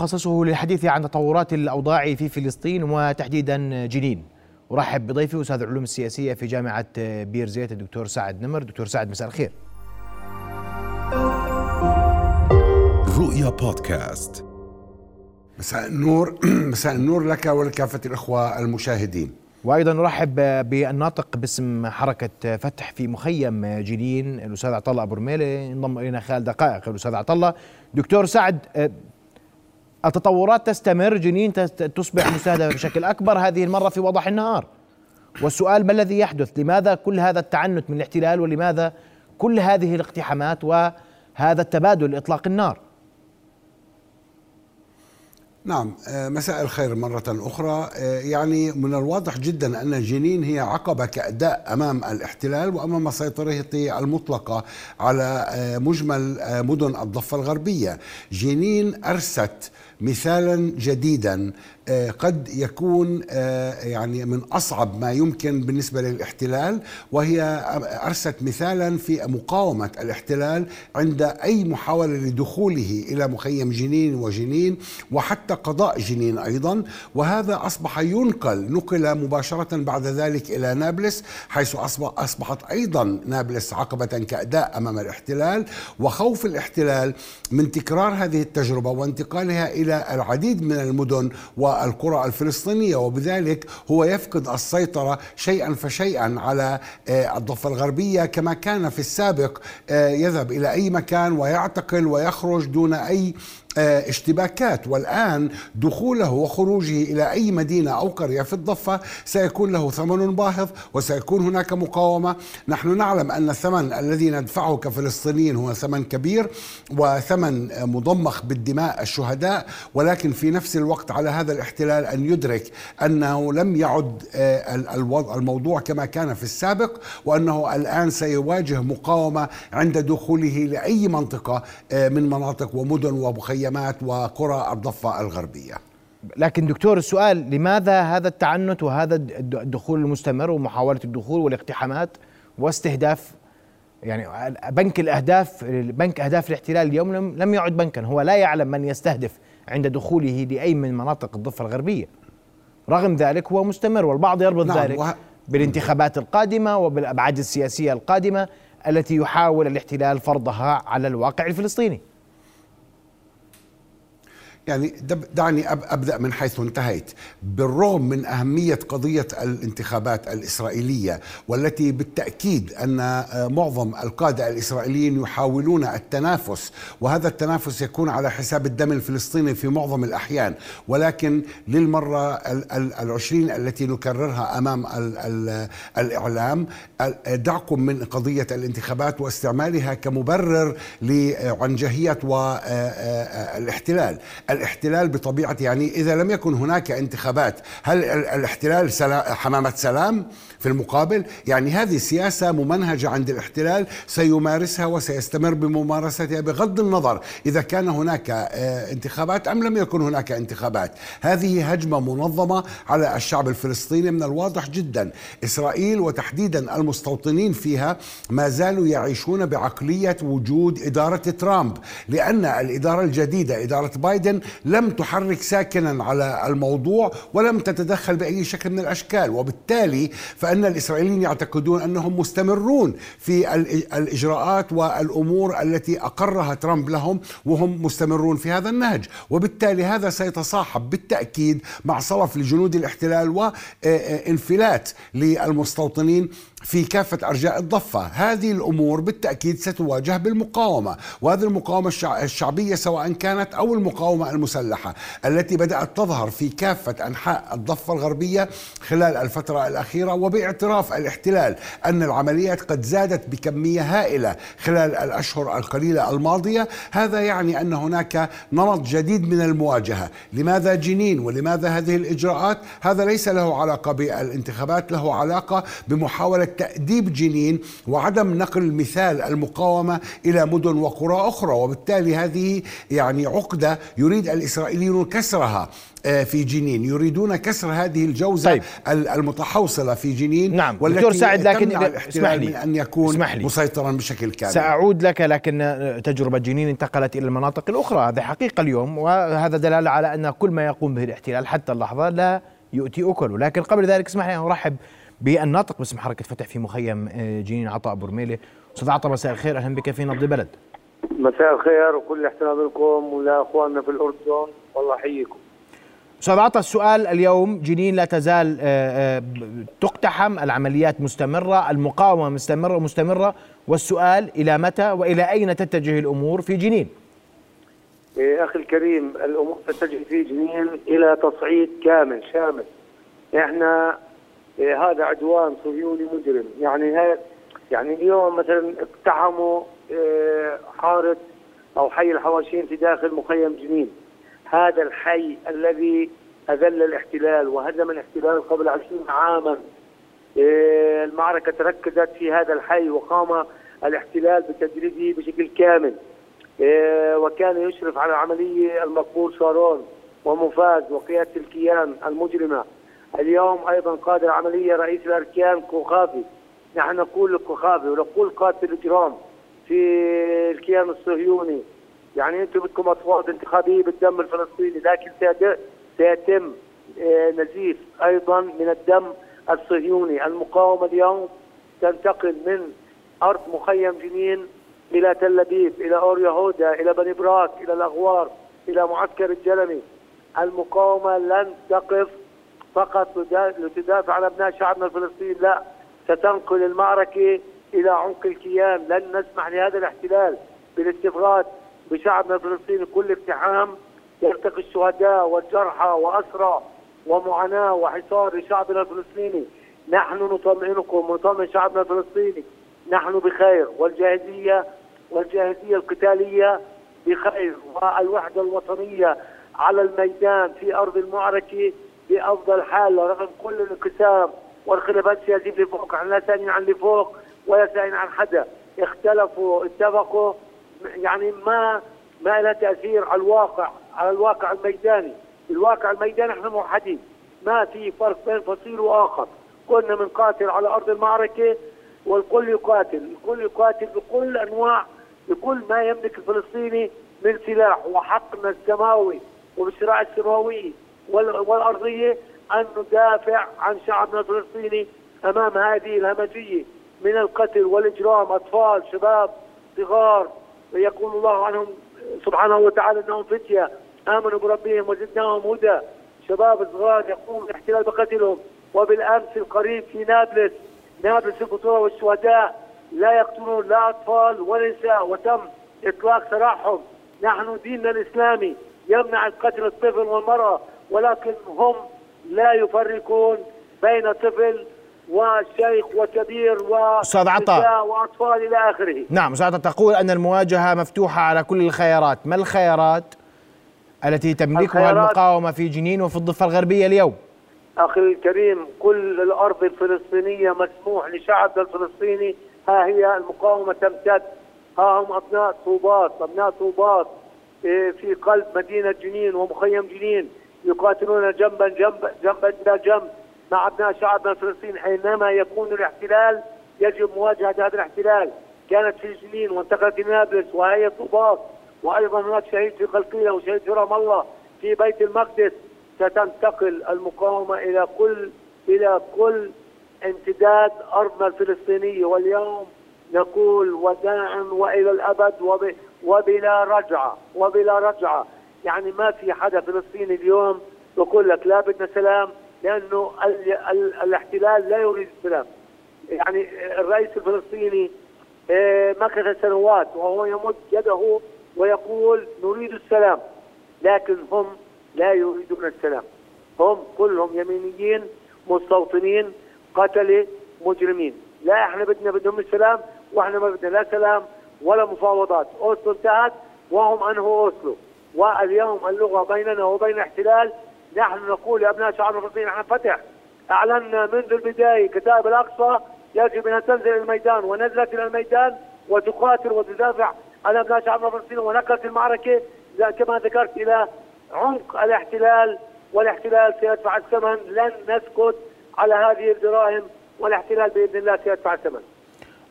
نخصصه للحديث عن تطورات الأوضاع في فلسطين وتحديدا جنين. أرحب بضيفي أستاذ العلوم السياسية في جامعة بير زيت الدكتور سعد نمر. دكتور سعد مساء الخير. رؤيا بودكاست. مساء النور. مساء النور لك ولكافة الإخوة المشاهدين. وأيضا نرحب بالناطق باسم حركة فتح في مخيم جنين الأستاذ عطله أبو رميلة. انضم إلينا خلال دقائق الأستاذ عطله دكتور سعد التطورات تستمر جنين تصبح مستهدفه بشكل أكبر. هذه المرة في وضح النهار. والسؤال ما الذي يحدث؟ لماذا كل هذا التعنت من الاحتلال؟ ولماذا كل هذه الاقتحامات؟ وهذا التبادل إطلاق النار. نعم آه، مساء الخير مرة أخرى. آه، يعني من الواضح جدا أن جنين هي عقبة كأداء أمام الاحتلال وأمام سيطرته المطلقة على آه، مجمل مدن الضفة الغربية. جنين أرست مثالا جديدا قد يكون آه، يعني من أصعب ما يمكن بالنسبة للاحتلال وهي أرست مثالا في مقاومة الاحتلال عند أي محاولة لدخوله إلى مخيم جنين وجنين وحتى قضاء جنين أيضا. وهذا أصبح ينقل نقل مباشرة بعد ذلك إلى نابلس حيث أصبحت أيضا نابلس عقبة كأداء أمام الاحتلال. وخوف الاحتلال من تكرار هذه التجربة وانتقالها إلى العديد من المدن و القرى الفلسطينية وبذلك هو يفقد السيطرة شيئا فشيئا على آه، الضفة الغربية كما كان في السابق آه، يذهب إلى أي مكان ويعتقل ويخرج دون أي اشتباكات. والآن دخوله وخروجه إلى أي مدينة أو قرية في الضفة سيكون له ثمن باهظ وسيكون هناك مقاومة. نحن نعلم أن الثمن الذي ندفعه كفلسطينيين هو ثمن كبير وثمن مضمخ بالدماء الشهداء ولكن في نفس الوقت على هذا الاحتلال أن يدرك أنه لم يعد آه، الموضوع كما كان في السابق وأنه الآن سيواجه مقاومة عند دخوله لأي منطقة آه، من مناطق ومدن ومخيمات مخيمات وقرى الضفة الغربية. لكن دكتور السؤال لماذا هذا التعنت وهذا الدخول المستمر ومحاولة الدخول والاقتحامات واستهداف يعني بنك الأهداف بنك أهداف الاحتلال اليوم لم يعد بنكا. هو لا يعلم من يستهدف عند دخوله لأي من مناطق الضفة الغربية. رغم ذلك هو مستمر والبعض يربط نعم ذلك وه... بالانتخابات القادمة وبالأبعاد السياسية القادمة التي يحاول الاحتلال فرضها على الواقع الفلسطيني. يعني دعني أبدأ من حيث انتهيت. بالرغم من أهمية قضية الانتخابات الإسرائيلية والتي بالتأكيد أن آه، معظم القادة الإسرائيليين يحاولون التنافس وهذا التنافس يكون على حساب الدم الفلسطيني في معظم الأحيان ولكن للمرة العشرين التي نكررها أمام الإعلام دعكم من قضية الانتخابات واستعمالها كمبرر لعنجهية والاحتلال الاحتلال بطبيعته يعني إذا لم يكن هناك انتخابات هل الاحتلال سلام حمامة سلام في المقابل؟ يعني هذه سياسة ممنهجة عند الاحتلال سيمارسها وسيستمر بممارستها بغض النظر إذا كان هناك آه، انتخابات أم لم يكن هناك انتخابات. هذه هجمة منظمة على الشعب الفلسطيني من الواضح جدا. إسرائيل وتحديدا المستوطنين فيها ما زالوا يعيشون بعقلية وجود إدارة ترامب لأن الإدارة الجديدة إدارة بايدن لم تحرك ساكنا على الموضوع ولم تتدخل بأي شكل من الأشكال. وبالتالي فأن الإسرائيليين يعتقدون أنهم مستمرون في الإجراءات والأمور التي أقرها ترامب لهم وهم مستمرون في هذا النهج. وبالتالي هذا سيتصاحب بالتأكيد مع صلف لجنود الاحتلال وانفلات للمستوطنين في كافة أرجاء الضفة. هذه الأمور بالتأكيد ستواجه بالمقاومة وهذه المقاومة الشعبية سواء كانت أو المقاومة المسلحة التي بدأت تظهر في كافة أنحاء الضفة الغربية خلال الفترة الأخيرة. وباعتراف الاحتلال أن العمليات قد زادت بكمية هائلة خلال الأشهر القليلة الماضية هذا يعني أن هناك نمط جديد من المواجهة. لماذا جنين ولماذا هذه الإجراءات؟ هذا ليس له علاقة بالانتخابات له علاقة بمحاولة تأديب جنين وعدم نقل مثال المقاومة إلى مدن وقرى أخرى. وبالتالي هذه يعني عقدة يريد الإسرائيليون كسرها آه، في جنين. يريدون كسر هذه الجوزة طيب. المتحوصلة في جنين نعم. دكتور سعد لكن اسمح لي. من أن يكون اسمح لي. مسيطرا بشكل كامل. سأعود لك لكن تجربة جنين انتقلت إلى المناطق الأخرى. هذه حقيقة اليوم وهذا دلالة على أن كل ما يقوم به الاحتلال حتى اللحظة لا يؤتي أكله. لكن قبل ذلك اسمح لي أن أرحب بالناطق باسم حركة فتح في مخيم آه، جنين عطاء برميلة أستاذ عطاء مساء الخير. أهلا بك في نبض بلد. مساء الخير وكل احترام لكم ولاخواننا في الأردن. والله يحييكم أستاذ عطا السؤال اليوم جنين لا تزال آه، آه، تقتحم العمليات مستمرة المقاومة مستمرة مستمرة. والسؤال إلى متى وإلى أين تتجه الأمور في جنين؟ إيه، أخي الكريم الأمور تتجه في جنين إلى تصعيد كامل شامل. إحنا هذا عدوان صهيوني مجرم. يعني يعني اليوم مثلا اقتحموا إيه، حارة أو حي الحواشين في داخل مخيم جنين. هذا الحي الذي أذل الاحتلال وهدم الاحتلال قبل عشرين عاما. إيه، المعركة تركزت في هذا الحي وقام الاحتلال بتجريده بشكل كامل. إيه، وكان يشرف على العملية المقبول شارون ومفاز وقيادة الكيان المجرمة. اليوم أيضا قاد العملية رئيس الأركان كوخافي نحن نقول لكوخافي ونقول قادة الإجرام في الكيان الصهيوني. يعني أنتم بدكم أصوات انتخابية بالدم الفلسطيني لكن سيتم آه، نزيف أيضا من الدم الصهيوني. المقاومة اليوم تنتقل من أرض مخيم جنين إلى تل أبيب إلى أور يهودا إلى بني براك إلى الأغوار إلى معسكر الجلمي. المقاومة لن تقف فقط لتدافع عن أبناء شعبنا الفلسطيني. لا ستنقل المعركة إلى عمق الكيان. لن نسمح لهذا الاحتلال بالاستفراد بشعبنا الفلسطيني. كل اقتحام يلتقي الشهداء والجرحى وأسرى ومعاناة وحصار لشعبنا الفلسطيني. نحن نطمئنكم ونطمئن شعبنا الفلسطيني. نحن بخير. والجاهزية والجاهزية القتالية بخير. والوحدة الوطنية على الميدان في أرض المعركة بأفضل حال رغم كل الانقسام والخلافات السياسية اللي فوق. إحنا لا سائلين عن اللي فوق ولا سائلين عن حدا. اختلفوا اتفقوا يعني ما ما لها تأثير على الواقع على الواقع الميداني، الواقع الميداني إحنا موحدين، ما في فرق بين فصيل وآخر، كنا بنقاتل على أرض المعركة والكل يقاتل، الكل يقاتل بكل أنواع بكل ما يملك الفلسطيني من سلاح. وحقنا السماوي وبالشراع السماوي والأرضية أن ندافع عن شعبنا الفلسطيني أمام هذه الهمجية من القتل والإجرام أطفال شباب صغار. ويقول الله عنهم سبحانه وتعالى أنهم فتية. آمنوا بربهم وزدناهم هدى. شباب صغار يقوم الاحتلال بقتلهم. وبالأمس القريب في نابلس نابلس البطوله والشهداء لا يقتلون لا أطفال ولا نساء وتم إطلاق سراحهم. نحن ديننا الإسلامي يمنع القتل الطفل والمرأة. ولكن هم لا يفرقون بين طفل وشيخ وكبير أستاذ عطاء وأطفال إلى آخره. نعم أستاذ عطاء تقول أن المواجهة مفتوحة على كل الخيارات. ما الخيارات التي تملكها المقاومة في جنين وفي الضفة الغربية اليوم؟ أخي الكريم كل الأرض الفلسطينية مسموح لشعبنا الفلسطيني. ها هي المقاومة تمتد. ها هم أبناء طوبات أبناء طوبات إيه، في قلب مدينة جنين ومخيم جنين. يقاتلون جنبا جنب جنبا إلى جنب. مع أبناء شعبنا الفلسطيني حينما يكون الاحتلال يجب مواجهة هذا الاحتلال. كانت في جنين وانتقلت إلى نابلس وهي طوباس وأيضا هناك شهيد في قلقيله وشهيد في رام الله في بيت المقدس. ستنتقل المقاومة إلى كل إلى كل امتداد أرضنا الفلسطينية. واليوم نقول وداعا وإلى الأبد وب وبلا رجعة وبلا رجعة. يعني ما في حدا فلسطيني اليوم يقول لك لا بدنا سلام لأنه الاحتلال لا يريد السلام. يعني الرئيس الفلسطيني آه، مكث سنوات وهو يمد يده ويقول نريد السلام لكن هم لا يريدون السلام. هم كلهم يمينيين مستوطنين قتلة مجرمين. لا إحنا بدنا بدهم السلام وإحنا ما بدنا لا سلام ولا مفاوضات. أوسلو انتهت وهم أنهوا أوسلو. واليوم اللغة بيننا وبين الاحتلال نحن نقول يا أبناء شعب فلسطين نحن فتح. أعلنا منذ البداية كتاب الأقصى يجب أن تنزل الميدان ونزلت إلى الميدان وتقاتل وتدافع عن أبناء شعبنا فلسطين ونقلت المعركة كما ذكرت إلى عمق الاحتلال والاحتلال سيدفع الثمن. لن نسكت على هذه الجرائم والاحتلال بإذن الله سيدفع الثمن.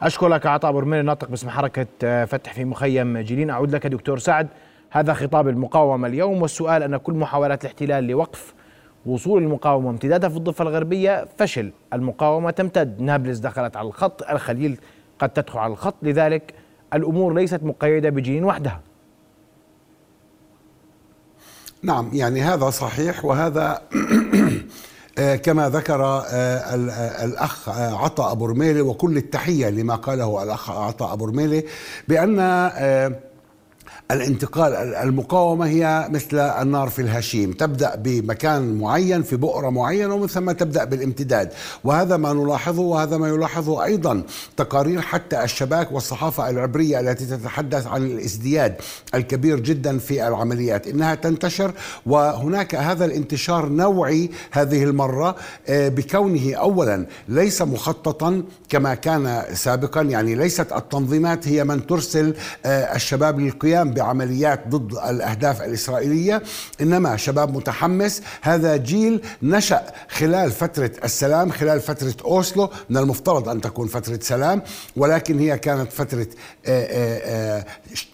أشكرك عطاء برميل ناطق باسم حركة آه، فتح في مخيم جيلين أعود لك دكتور سعد. هذا خطاب المقاومة اليوم والسؤال أن كل محاولات الاحتلال لوقف وصول المقاومة وامتدادها في الضفة الغربية فشل. المقاومة تمتد. نابلس دخلت على الخط الخليل قد تدخل على الخط. لذلك الأمور ليست مقيدة بجنين وحدها. نعم يعني هذا صحيح وهذا آه، كما ذكر آه، آه، الأخ عطاء أبو رميلي وكل التحية لما قاله الأخ عطاء أبو رميلي بأن الانتقال المقاومة هي مثل النار في الهشيم. تبدأ بمكان معين في بؤرة معينة ومن ثم تبدأ بالامتداد. وهذا ما نلاحظه وهذا ما يلاحظه أيضا تقارير حتى الشباك والصحافة العبرية التي تتحدث عن الازدياد الكبير جدا في العمليات. إنها تنتشر وهناك هذا الانتشار نوعي هذه المرة آه، بكونه أولا ليس مخططا كما كان سابقا. يعني ليست التنظيمات هي من ترسل آه، الشباب للقيام بعمليات ضد الأهداف الإسرائيلية إنما شباب متحمس هذا جيل نشأ خلال فترة السلام خلال فترة أوسلو من المفترض أن تكون فترة سلام ولكن هي كانت فترة آه، آه، آه،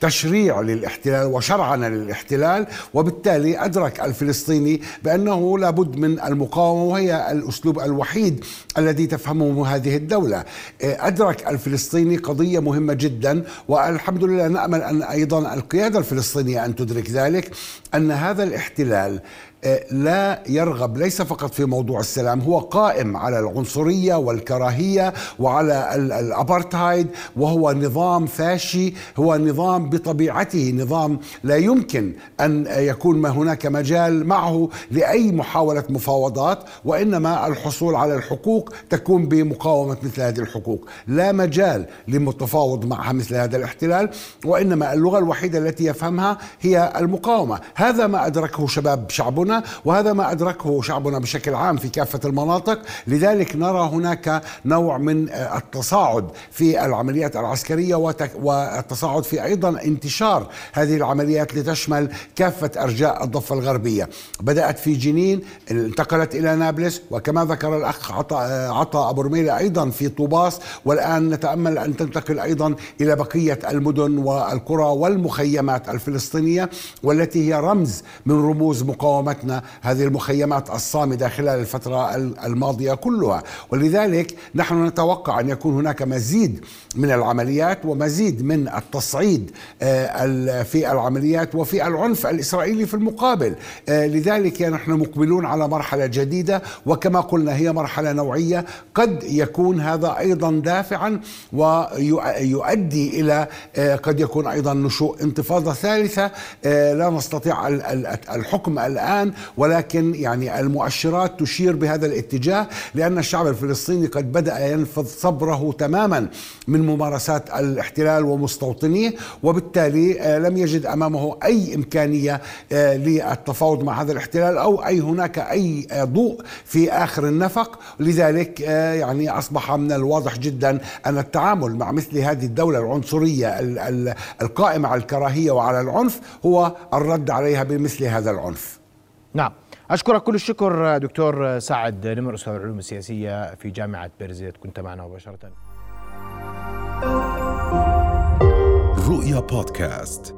تشريع للاحتلال وشرعنه للاحتلال وبالتالي أدرك الفلسطيني بأنه لابد من المقاومة وهي الأسلوب الوحيد الذي تفهمه هذه الدولة. أدرك الفلسطيني قضية مهمة جدا والحمد لله نأمل أن أيضا القيادة الفلسطينية أن تدرك ذلك أن هذا الاحتلال لا يرغب ليس فقط في موضوع السلام هو قائم على العنصرية والكراهية وعلى الأبارتهايد وهو نظام فاشي هو نظام بطبيعته نظام لا يمكن أن يكون ما هناك مجال معه لأي محاولة مفاوضات وإنما الحصول على الحقوق تكون بمقاومة مثل هذه الحقوق. لا مجال للتفاوض مع مثل هذا الاحتلال وإنما اللغة الوحيدة التي يفهمها هي المقاومة. هذا ما أدركه شباب شعبنا وهذا ما أدركه شعبنا بشكل عام في كافة المناطق. لذلك نرى هناك نوع من التصاعد في العمليات العسكرية والتصاعد في أيضا انتشار هذه العمليات لتشمل كافة أرجاء الضفة الغربية. بدأت في جنين انتقلت إلى نابلس وكما ذكر الأخ عطاء عطا أبو رميلة أيضا في طوباس. والآن نتأمل أن تنتقل أيضا إلى بقية المدن والقرى والمخيمات الفلسطينية والتي هي رمز من رموز مقاومتنا. شاهدنا هذه المخيمات الصامدة خلال الفترة الماضية كلها. ولذلك نحن نتوقع أن يكون هناك مزيد من العمليات ومزيد من التصعيد آه، في العمليات وفي العنف الإسرائيلي في المقابل. آه، لذلك نحن مقبلون على مرحلة جديدة وكما قلنا هي مرحلة نوعية. قد يكون هذا أيضا دافعا ويؤدي إلى آه، قد يكون أيضا نشوء انتفاضة ثالثة. لا نستطيع الحكم الآن ولكن يعني المؤشرات تشير بهذا الاتجاه لأن الشعب الفلسطيني قد بدأ ينفض صبره تماما من ممارسات الاحتلال ومستوطنيه وبالتالي آه، لم يجد أمامه أي إمكانية آه، للتفاوض مع هذا الاحتلال أو أي هناك أي آه، ضوء في آخر النفق. لذلك يعني أصبح من الواضح جدا أن التعامل مع مثل هذه الدولة العنصرية القائمة على الكراهية وعلى العنف هو الرد عليها بمثل هذا العنف. نعم. أشكرك كل الشكر دكتور سعد نمر أستاذ العلوم السياسية في جامعة بيرزيت. كنت معنا مباشرة. رؤيا بودكاست.